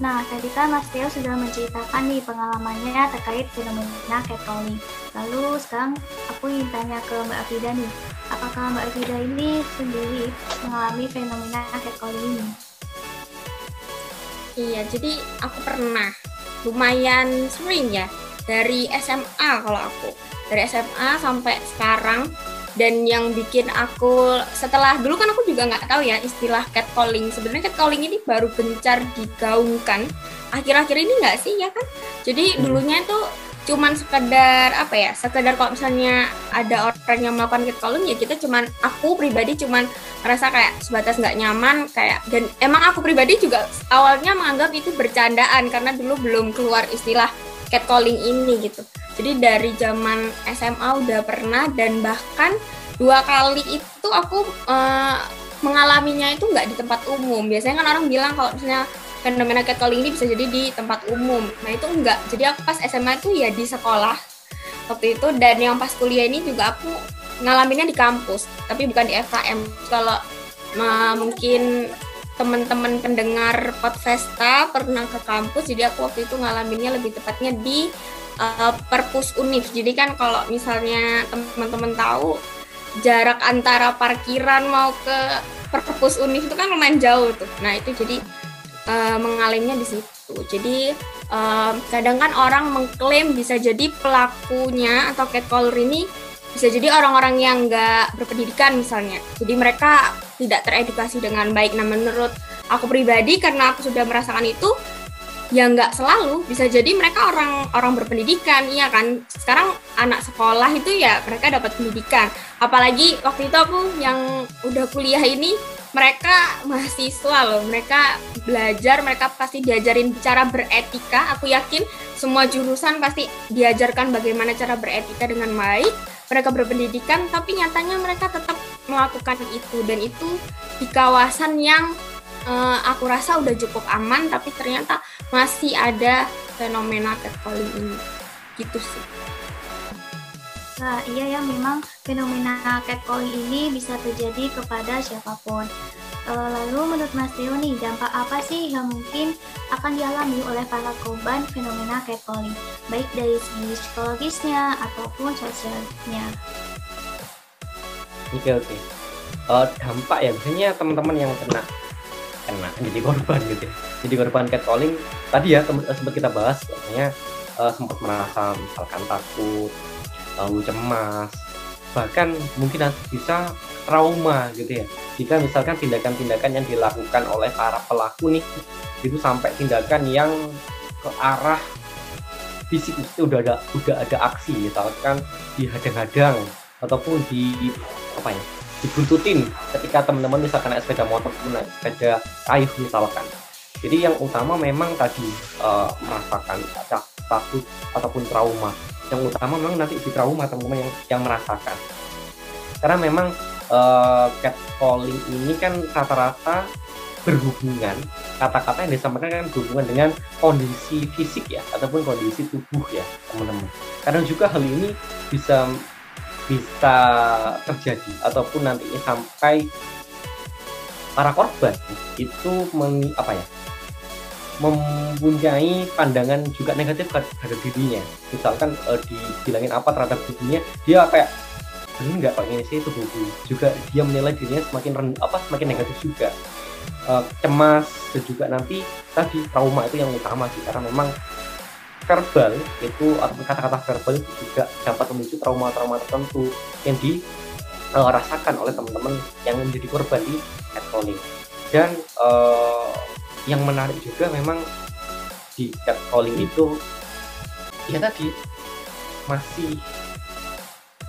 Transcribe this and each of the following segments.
Nah, tadi kan Mas Theo sudah menceritakan nih pengalamannya terkait fenomena catcalling. Lalu sekarang aku ingin tanya ke Mbak Afida nih, apakah Mbak Afida ini sendiri mengalami fenomena catcalling ini? Iya, jadi aku pernah lumayan sering ya dari SMA kalau aku dari SMA sampai sekarang dan yang bikin aku setelah dulu kan aku juga nggak tahu ya istilah catcalling. Sebenarnya catcalling ini baru gencar digaungkan. Akhir-akhir ini nggak sih ya kan? Jadi hmm. dulunya itu cuman sekedar apa ya sekedar kalau misalnya ada orang yang melakukan catcalling ya kita cuman aku pribadi cuman merasa kayak sebatas nggak nyaman kayak dan emang aku pribadi juga awalnya menganggap itu bercandaan karena dulu belum keluar istilah catcalling ini gitu jadi dari zaman SMA udah pernah dan bahkan dua kali itu aku uh, mengalaminya itu nggak di tempat umum. Biasanya kan orang bilang kalau misalnya fenomena catcalling ini bisa jadi di tempat umum. Nah itu enggak. Jadi aku pas SMA itu ya di sekolah waktu itu dan yang pas kuliah ini juga aku ngalaminnya di kampus, tapi bukan di FKM. Kalau uh, mungkin teman-teman pendengar Podfesta pernah ke kampus, jadi aku waktu itu ngalaminnya lebih tepatnya di uh, perpus univ. Jadi kan kalau misalnya teman-teman tahu jarak antara parkiran mau ke perpus univ itu kan lumayan jauh tuh. Nah itu jadi uh, mengalaminya di situ. Jadi uh, kadang kan orang mengklaim bisa jadi pelakunya atau catcaller ini bisa jadi orang-orang yang nggak berpendidikan misalnya. Jadi mereka tidak teredukasi dengan baik. Nah menurut aku pribadi karena aku sudah merasakan itu, ya nggak selalu. Bisa jadi mereka orang orang berpendidikan iya kan? Sekarang anak sekolah itu ya mereka dapat pendidikan. Apalagi waktu itu aku yang udah kuliah ini mereka mahasiswa loh. Mereka belajar mereka pasti diajarin cara beretika. Aku yakin semua jurusan pasti diajarkan bagaimana cara beretika dengan baik. Mereka berpendidikan tapi nyatanya mereka tetap melakukan itu. Dan itu di kawasan yang uh, aku rasa udah cukup aman tapi ternyata masih ada fenomena catcalling ini gitu sih Nah, iya ya memang fenomena catcalling ini bisa terjadi kepada siapa pun. E, lalu menurut Mas Theo nih, dampak apa sih yang mungkin akan dialami oleh para korban fenomena catcalling, baik dari segi psikologisnya ataupun sosialnya? Oke oke. Uh, dampak ya, biasanya teman-teman yang kena kena jadi korban gitu ya. jadi korban catcalling. Tadi ya eh, sempat kita bahas katanya uh, sempat merasa misalkan takut lalu cemas bahkan mungkin bisa trauma gitu ya. Jika misalkan tindakan-tindakan yang dilakukan oleh para pelaku nih itu sampai tindakan yang ke arah fisik itu udah ada udah ada aksi misalkan dihadang-hadang ataupun di apa ya dibuntutin ketika teman-teman misalkan naik sepeda motor naik sepeda kayu misalkan. Jadi yang utama memang tadi uh, merasakan takut ataupun trauma. Yang utama memang nanti di trauma teman-teman yang yang merasakan. Karena memang uh, catcalling ini kan rata-rata berhubungan kata-kata yang disampaikan kan berhubungan dengan kondisi fisik ya ataupun kondisi tubuh ya teman-teman. Kadang juga hal ini bisa bisa terjadi ataupun nanti sampai para korban itu men, apa ya mempunyai pandangan juga negatif terhadap dirinya. Misalkan uh, dibilangin apa terhadap dirinya dia kayak ini nggak kok ini sih tubuhku juga dia menilai dirinya semakin ren, apa semakin negatif juga. Uh, cemas dan juga nanti tadi trauma itu yang utama sih karena memang verbal itu atau kata-kata verbal itu juga dapat memicu trauma-trauma tertentu yang dirasakan uh, oleh teman-teman yang menjadi korban di catcalling dan uh, yang menarik juga memang di catcalling itu ya tadi masih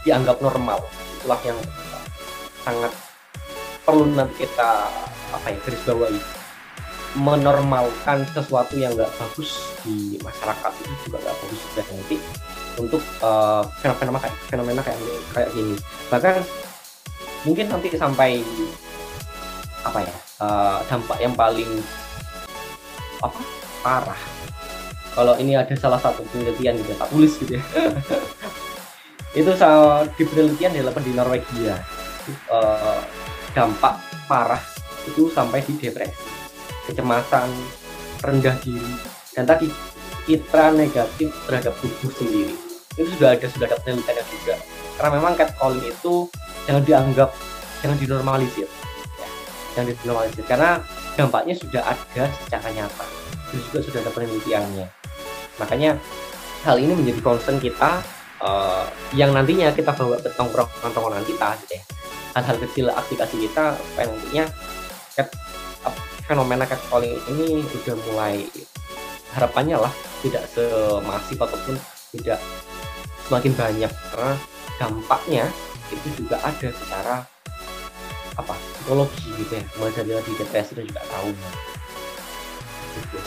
dianggap normal. Itulah yang sangat perlu nanti kita apa ya garis bawahi menormalkan sesuatu yang nggak bagus di masyarakat itu juga nggak bagus juga nanti untuk uh, fenomena kayak fenomena kayak kayak gini. Bahkan mungkin nanti sampai apa ya uh, dampak yang paling apa parah. Kalau ini ada salah satu penelitian juga tak tulis gitu ya. Itu di penelitian dilakukan di Norwegia. Uh, dampak parah itu sampai di depresi kecemasan rendah diri. Dan tadi citra negatif terhadap tubuh sendiri. Itu sudah ada sudah ada penelitiannya juga. Karena memang catcalling itu jangan dianggap jangan dinormalisir. Ya, jangan dinormalisir. Karena dampaknya sudah ada secara nyata. Itu juga sudah ada penelitiannya. Makanya hal ini menjadi concern kita uh, yang nantinya kita bawa ke tongkrongan-tongkrongan kita gitu ya. Hal-hal kecil aplikasi kita supaya nantinya fenomena catcalling ini sudah mulai harapannya lah tidak semasif ataupun tidak semakin banyak. Karena dampaknya itu juga ada secara apa psikologi gitu ya. Mulai dari tadi depresi dan juga gitu.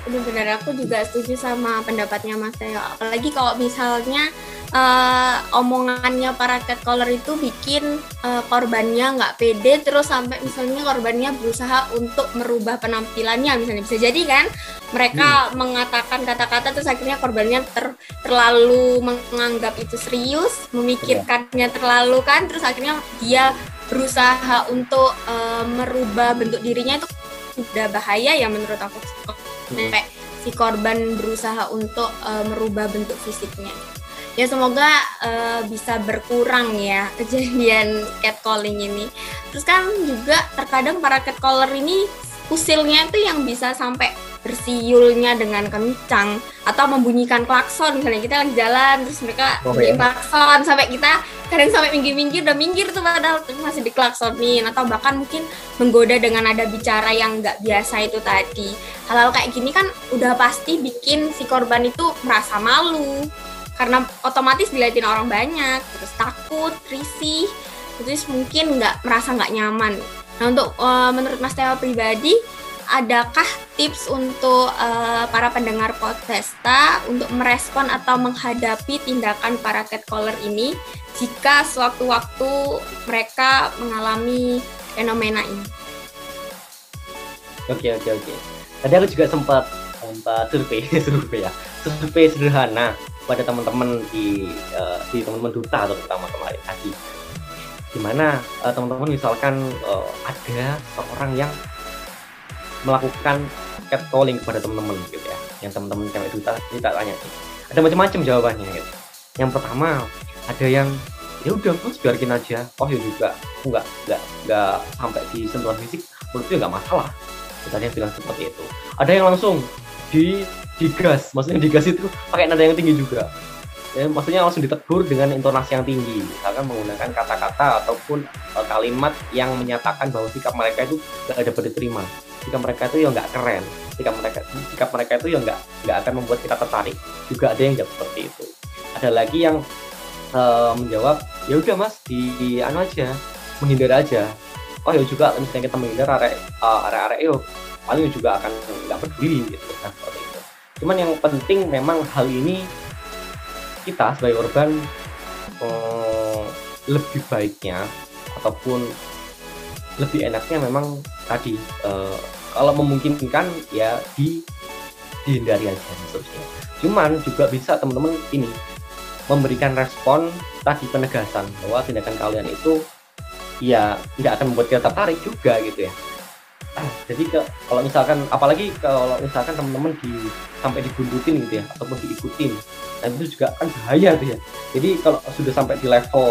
benar-benar aku juga setuju sama pendapatnya Mas Teo apalagi kalau misalnya uh, omongannya para catcaller itu bikin uh, korbannya nggak pede terus sampai misalnya korbannya berusaha untuk merubah penampilannya misalnya bisa jadi kan mereka hmm. mengatakan kata-kata terus akhirnya korbannya ter, terlalu menganggap itu serius memikirkannya terlalu kan terus akhirnya dia berusaha untuk uh, merubah bentuk dirinya itu udah bahaya ya menurut aku sampai si korban berusaha untuk uh, merubah bentuk fisiknya. Ya semoga uh, bisa berkurang ya kejadian catcalling ini. Terus kan juga terkadang para catcaller ini usilnya itu yang bisa sampai bersiulnya dengan kencang atau membunyikan klakson misalnya kita lagi jalan terus mereka oh, bunyi iya. klakson sampai kita kadang sampai minggir-minggir udah minggir tuh padahal masih diklaksonin atau bahkan mungkin menggoda dengan ada bicara yang nggak biasa itu tadi hal-hal kayak gini kan udah pasti bikin si korban itu merasa malu karena otomatis dilihatin orang banyak terus takut risih terus mungkin nggak merasa nggak nyaman nah untuk uh, menurut Mas Teo pribadi adakah tips untuk uh, para pendengar podcasta untuk merespon atau menghadapi tindakan para catcaller ini jika sewaktu-waktu mereka mengalami fenomena ini? Oke oke oke. Tadi aku juga sempat sempat survei survei ya survei sederhana pada teman-teman di uh, di teman-teman duta terutama kemarin. Tadi di mana uh, teman-teman misalkan uh, ada seorang yang melakukan catcalling kepada teman-teman gitu ya yang teman-teman cewek duta kita tanya sih ada macam-macam jawabannya gitu. Yang pertama ada yang ya udah terus biarkin aja. Oh ya juga nggak nggak nggak sampai di sentuhan fisik menurutku ya nggak masalah. Kita bilang seperti itu. Ada yang langsung di digas. Maksudnya digas itu pakai nada yang tinggi juga. Ya, maksudnya langsung ditegur dengan intonasi yang tinggi. Misalkan menggunakan kata-kata ataupun uh, kalimat yang menyatakan bahwa sikap mereka itu tidak ada diterima. Jika mereka itu ya nggak keren. Jika mereka jika mereka itu ya nggak nggak akan membuat kita tertarik. Juga ada yang jawab seperti itu. Ada lagi yang uh, menjawab ya udah mas di, di anu aja menghindar aja. Oh ya juga misalnya kita menghindar area uh, area area yo paling juga akan nggak peduli gitu itu cuman yang penting memang hal ini kita sebagai korban um, lebih baiknya ataupun lebih enaknya memang tadi uh, kalau memungkinkan ya di dihindari aja maksudnya cuman juga bisa teman-teman ini memberikan respon tadi penegasan bahwa tindakan kalian itu ya tidak akan membuat kita tertarik juga gitu ya jadi ke, kalau misalkan apalagi kalau misalkan teman-teman di sampai dibuntutin gitu ya ataupun diikutin. Nah itu juga kan bahaya tuh ya. Jadi kalau sudah sampai di level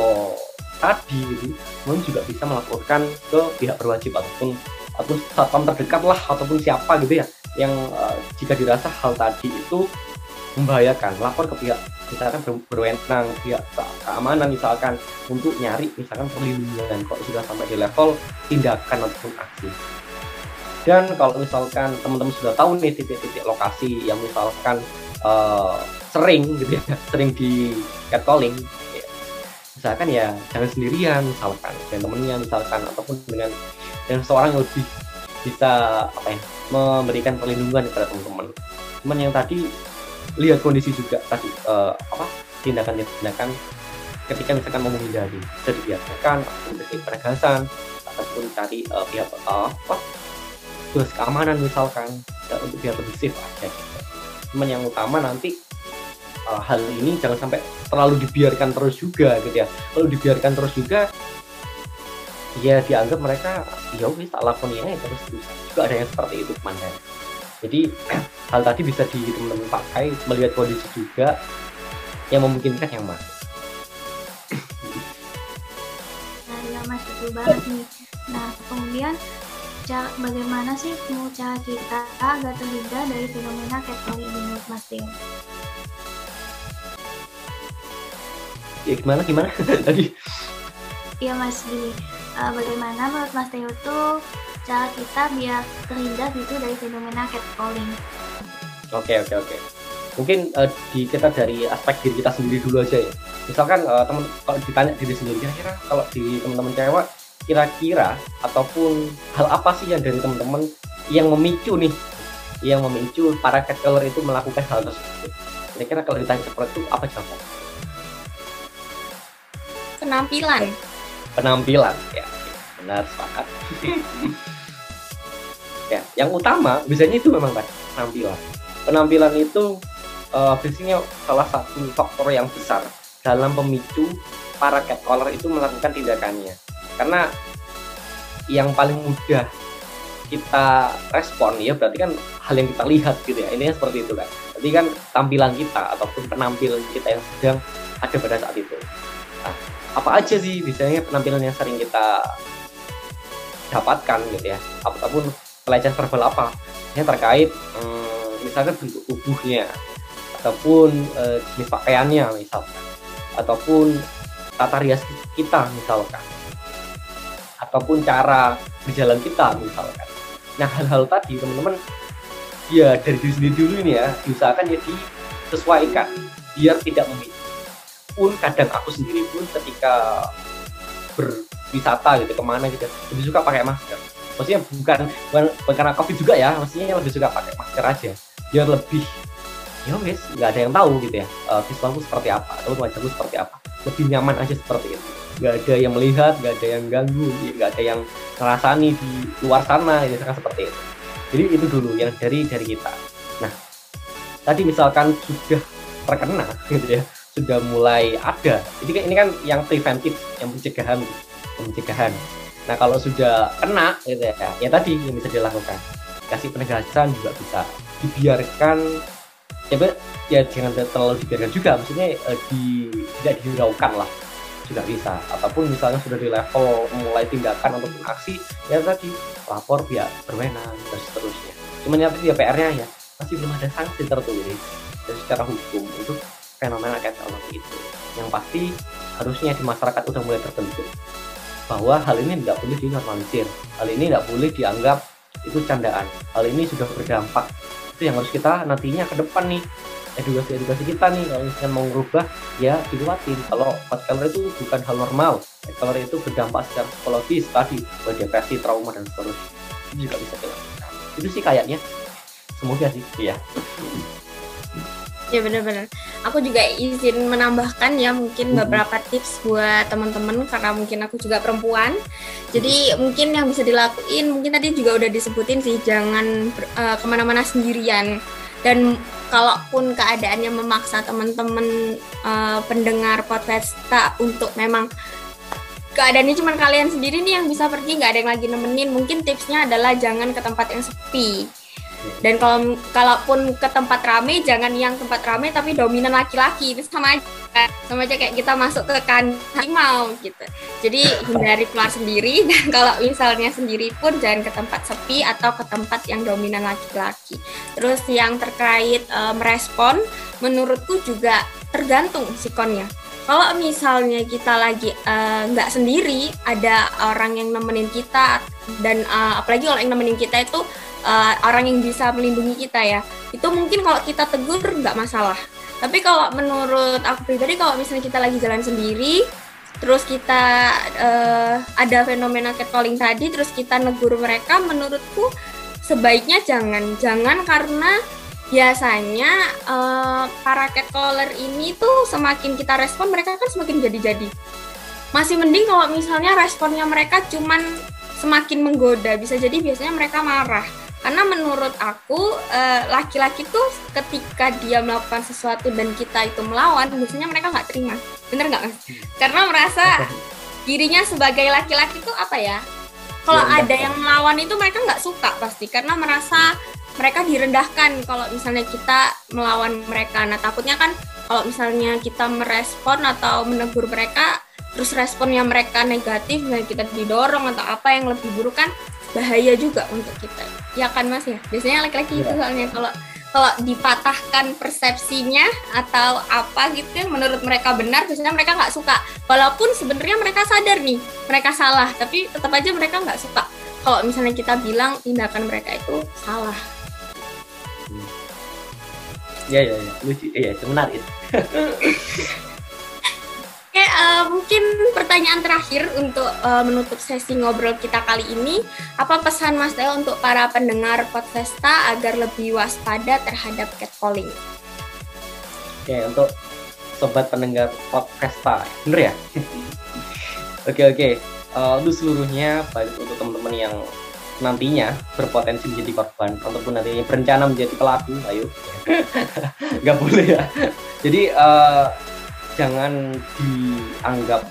tadi gitu, teman juga bisa melaporkan ke pihak berwajib ataupun atau satpam terdekat lah ataupun siapa gitu ya yang uh, jika dirasa hal tadi itu membahayakan. Lapor ke pihak misalkan berwenang pihak keamanan misalkan untuk nyari misalkan perlindungan. Kalau sudah sampai di level tindakan ataupun aksi dan kalau misalkan teman-teman sudah tahu nih titik-titik lokasi yang misalkan uh, sering gitu ya sering di catcalling misalkan ya jangan sendirian misalkan dengan temennya misalkan ataupun dengan dengan seorang yang lebih bisa apa ya memberikan perlindungan kepada teman-teman. Cuman yang tadi lihat kondisi juga tadi uh, apa tindakan-tindakan ketika misalkan mau menghindari bisa dibiarkan ataupun penegasan ataupun cari uh, pihak uh, apa tugas keamanan misalkan ya, untuk biar lebih safe aja gitu. cuman yang utama nanti uh, hal ini jangan sampai terlalu dibiarkan terus juga gitu ya. Kalau dibiarkan terus juga ya dianggap mereka ya wis tak lakoni aja terus terus juga ada yang seperti itu teman jadi hal tadi bisa di teman-teman pakai melihat kondisi juga yang memungkinkan yang masuk. Nah ya mas betul banget nih. Nah kemudian cara, bagaimana sih cara kita agar terhindar dari fenomena catcalling ini menurut mas Teo ya gimana gimana? Tadi. Iya mas gini uh, bagaimana menurut mas Teo tuh cara kita biar terhindar gitu dari fenomena catcalling? Oke oke oke. Mungkin uh, di kita dari aspek diri kita sendiri dulu aja ya. Misalkan uh, teman kalau ditanya diri sendiri kira-kira kalau di teman-teman cewek kira-kira ataupun hal apa sih yang dari teman-teman yang memicu nih yang memicu para catcaller itu melakukan hal tersebut? Kira-kira kalau ditanya seperti itu apa jawabannya penampilan. Penampilan ya. Benar sepakat. Ya yang utama biasanya itu memang kan penampilan. Penampilan itu uh, biasanya salah satu faktor yang besar dalam pemicu para catcaller itu melakukan tindakannya karena yang paling mudah kita respon ya berarti kan hal yang kita lihat gitu ya. Ini seperti itu kan berarti kan tampilan kita ataupun penampilan kita yang sedang ada pada saat itu. Nah, apa aja sih biasanya penampilan yang sering kita dapatkan gitu ya? Ataupun pelecehan verbal apa yang terkait hmm, misalkan bentuk tubuhnya ataupun eh, jenis pakaiannya misalkan ataupun tata rias kita misalkan ataupun cara berjalan kita misalkan. Nah hal-hal tadi teman-teman ya dari diri sendiri dulu ini ya diusahakan ya disesuaikan biar tidak memicu pun kadang aku sendiri pun ketika berwisata gitu ke mana gitu lebih suka pakai masker. Maksudnya bukan bukan, bukan karena covid juga ya maksudnya lebih suka pakai masker aja biar lebih ya wes nggak ada yang tahu gitu ya uh, visualku seperti apa atau wajahku seperti apa lebih nyaman aja seperti itu nggak ada yang melihat nggak ada yang ganggu nggak ada yang ngerasani di luar sana kan seperti itu jadi itu dulu yang dari dari kita nah tadi misalkan sudah terkena gitu ya sudah mulai ada. Jadi ini kan yang preventif, yang pencegahan, pencegahan. Nah kalau sudah kena, gitu ya, ya tadi yang bisa dilakukan. Kasih penegasan juga bisa dibiarkan. Ya, ya jangan terlalu dibiarkan juga, maksudnya eh, di, tidak dihiraukan lah juga bisa. Ataupun misalnya sudah di level mulai tindakan ataupun aksi ya tadi lapor pihak berwenang dan seterusnya. Cuman ya tadi ya PR-nya ya masih belum ada sanksi tertulis dan secara hukum untuk fenomena catcalling itu. Yang pasti harusnya di masyarakat udah mulai terbentuk bahwa hal ini tidak boleh dinormalisir hal ini tidak boleh dianggap itu candaan hal ini sudah berdampak. Itu yang harus kita nantinya ke depan nih edukasi edukasi kita nih kalau misalnya mau merubah ya dikuatin kalau catcaller itu bukan hal normal. Catcaller itu berdampak secara psikologis tadi depresi trauma dan seterusnya. Itu juga bisa dilakukan itu sih kayaknya. Semoga sih. Ya Ya benar-benar. Aku juga izin menambahkan ya mungkin beberapa tips buat teman-teman karena mungkin aku juga perempuan. Jadi mungkin yang bisa dilakuin mungkin tadi juga udah disebutin sih jangan uh, ke mana-mana sendirian dan kalaupun keadaannya memaksa teman-teman uh, pendengar podcast untuk memang keadaannya cuma kalian sendiri nih yang bisa pergi nggak ada yang lagi nemenin mungkin tipsnya adalah jangan ke tempat yang sepi dan kalau kalaupun ke tempat rame jangan yang tempat rame tapi dominan laki-laki. Itu sama aja. Sama aja kayak kita masuk ke kandang mau gitu. Jadi hindari keluar sendiri. Dan kalau misalnya sendiri pun jangan ke tempat sepi atau ke tempat yang dominan laki-laki. Terus yang terkait e, merespon menurutku juga tergantung sikonnya. Kalau misalnya kita lagi eh, nggak uh, sendiri ada orang yang nemenin kita dan uh, apalagi kalau yang nemenin kita itu uh, orang yang bisa melindungi kita ya. Itu mungkin kalau kita tegur nggak masalah. Tapi kalau menurut aku pribadi kalau misalnya kita lagi jalan sendiri terus kita uh, ada fenomena catcalling tadi terus kita negur mereka menurutku sebaiknya jangan. Jangan karena biasanya uh, para catcaller ini tuh semakin kita respon mereka kan semakin jadi-jadi. Masih mending kalau misalnya responnya mereka cuman semakin menggoda. Bisa jadi biasanya mereka marah karena menurut aku eh, laki-laki tuh ketika dia melakukan sesuatu dan kita itu melawan biasanya mereka nggak terima. Bener nggak mas? Karena merasa dirinya sebagai laki-laki itu apa ya? Kalau Ya, ada yang melawan itu mereka nggak suka pasti karena merasa mereka direndahkan kalau misalnya kita melawan mereka. Nah takutnya kan kalau misalnya kita merespon atau menegur mereka terus responnya mereka negatif nah kita didorong atau apa yang lebih buruk kan bahaya juga untuk kita. Ya kan mas ya? Biasanya laki-laki itu Iya. soalnya kalau kalau dipatahkan persepsinya atau apa gitu yang menurut mereka benar biasanya mereka nggak suka. Walaupun sebenarnya mereka sadar nih mereka salah tapi tetap aja mereka nggak suka. Kalau misalnya kita bilang tindakan mereka itu salah. Ya ya ya lucu. Itu menarik Oke, eh, mungkin pertanyaan terakhir untuk eh, menutup sesi ngobrol kita kali ini, apa pesan Mas Teo untuk para pendengar Podfesta agar lebih waspada terhadap catcalling? Oke, untuk sobat pendengar podcasta, bener ya? oke oke, Eh, untuk seluruhnya baik untuk teman-teman yang nantinya berpotensi menjadi korban ataupun nantinya berencana menjadi pelaku, ayo, nggak boleh ya. Jadi eh, jangan dianggap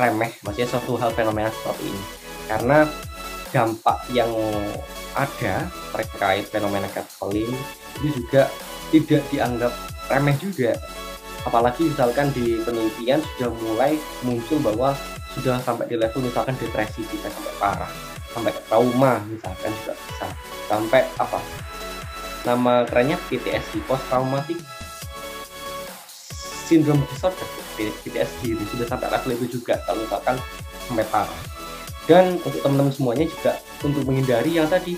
remeh, maksudnya suatu hal fenomena seperti ini, karena dampak yang ada terkait fenomena catcalling itu juga tidak dianggap remeh juga. Apalagi misalkan di penelitian sudah mulai muncul bahwa sudah sampai di level misalkan depresi bisa sampai parah sampai trauma misalkan juga bisa. Sampai apa? Nama kerennya PTSD post traumatic syndrome disorder PTSD itu sudah sampai level itu juga kalau misalkan sampai dan untuk teman-teman semuanya juga untuk menghindari yang tadi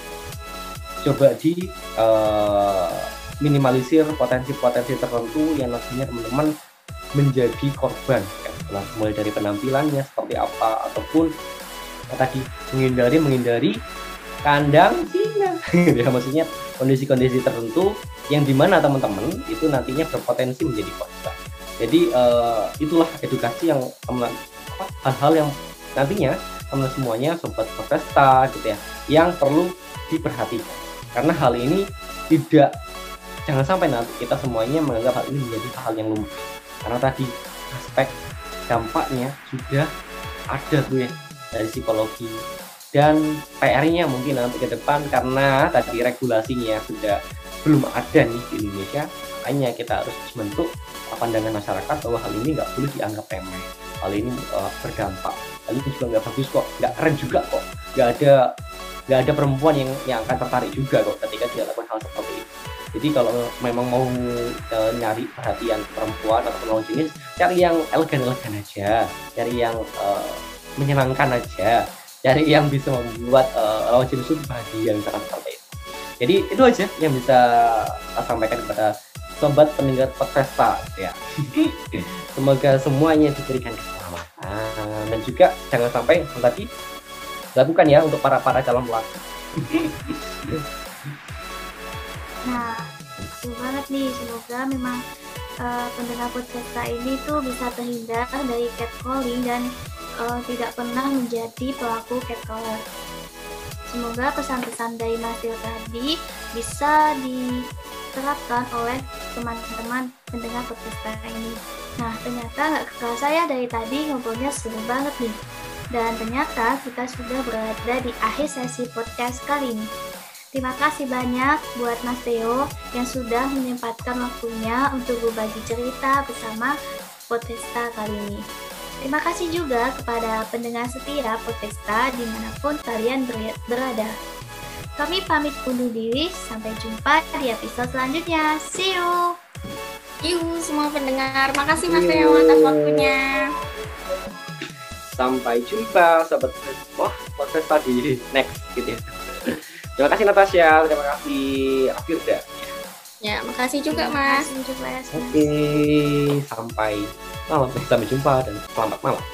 coba di eh, minimalisir potensi-potensi tertentu yang nantinya teman-teman menjadi korban. Ya. Mulai dari penampilannya seperti apa ataupun ya, tadi menghindari menghindari kandang singa. Ya maksudnya kondisi-kondisi tertentu yang di mana teman-teman itu nantinya berpotensi menjadi korban jadi eh, itulah edukasi yang hal-hal yang nantinya teman semuanya sobat protesta gitu ya yang perlu diperhatikan. Karena hal ini tidak jangan sampai nanti kita semuanya menganggap hal ini menjadi hal yang lumrah. Karena tadi aspek dampaknya sudah ada tuh ya dari psikologi dan PR-nya mungkin nanti ke depan karena tadi regulasinya sudah belum ada nih di Indonesia. Makanya kita harus membentuk pandangan masyarakat bahwa hal ini nggak boleh dianggap remeh. Hal ini uh, berdampak. Hal ini juga nggak bagus kok. Nggak keren juga kok. Nggak ada nggak ada perempuan yang yang akan tertarik juga kok ketika dia lakukan hal seperti itu. Jadi kalau memang mau uh, nyari perhatian perempuan atau lawan jenis cari yang elegan-elegan aja. Cari yang uh, menyenangkan aja. Cari yang bisa membuat uh, lawan jenis itu bahagia misalkan jadi itu aja yang bisa saya sampaikan kepada sobat pendengar podcast ya semoga semuanya diberikan keselamatan dan juga jangan sampai yang tadi lakukan ya untuk para para calon pelaku Nah, betul banget nih. Semoga memang uh, pendengar podcast ini tuh bisa terhindar dari catcalling dan uh, tidak pernah menjadi pelaku catcaller. Semoga pesan-pesan dari Mas Tio tadi bisa diterapkan oleh teman-teman pendengar podcast ini. Nah, ternyata nggak kerasa ya dari tadi ngobrolnya seru banget nih. Dan ternyata kita sudah berada di akhir sesi podcast kali ini. Terima kasih banyak buat Mas Theo yang sudah menyempatkan waktunya untuk berbagi cerita bersama Potesta kali ini. Terima kasih juga kepada pendengar setia Potesta di mana pun kalian berada. Kami pamit undur diri, sampai jumpa di episode selanjutnya. See you! Yuk semua pendengar, makasih Mas Theo atas waktunya. Sampai jumpa sahabat wah podcast tadi next gitu ya. Terima kasih Natasha, terima kasih Afirda. Ya, makasih juga Mas. Terima kasih juga, Yasmin. Oke, sampai malam, sampai jumpa dan selamat malam.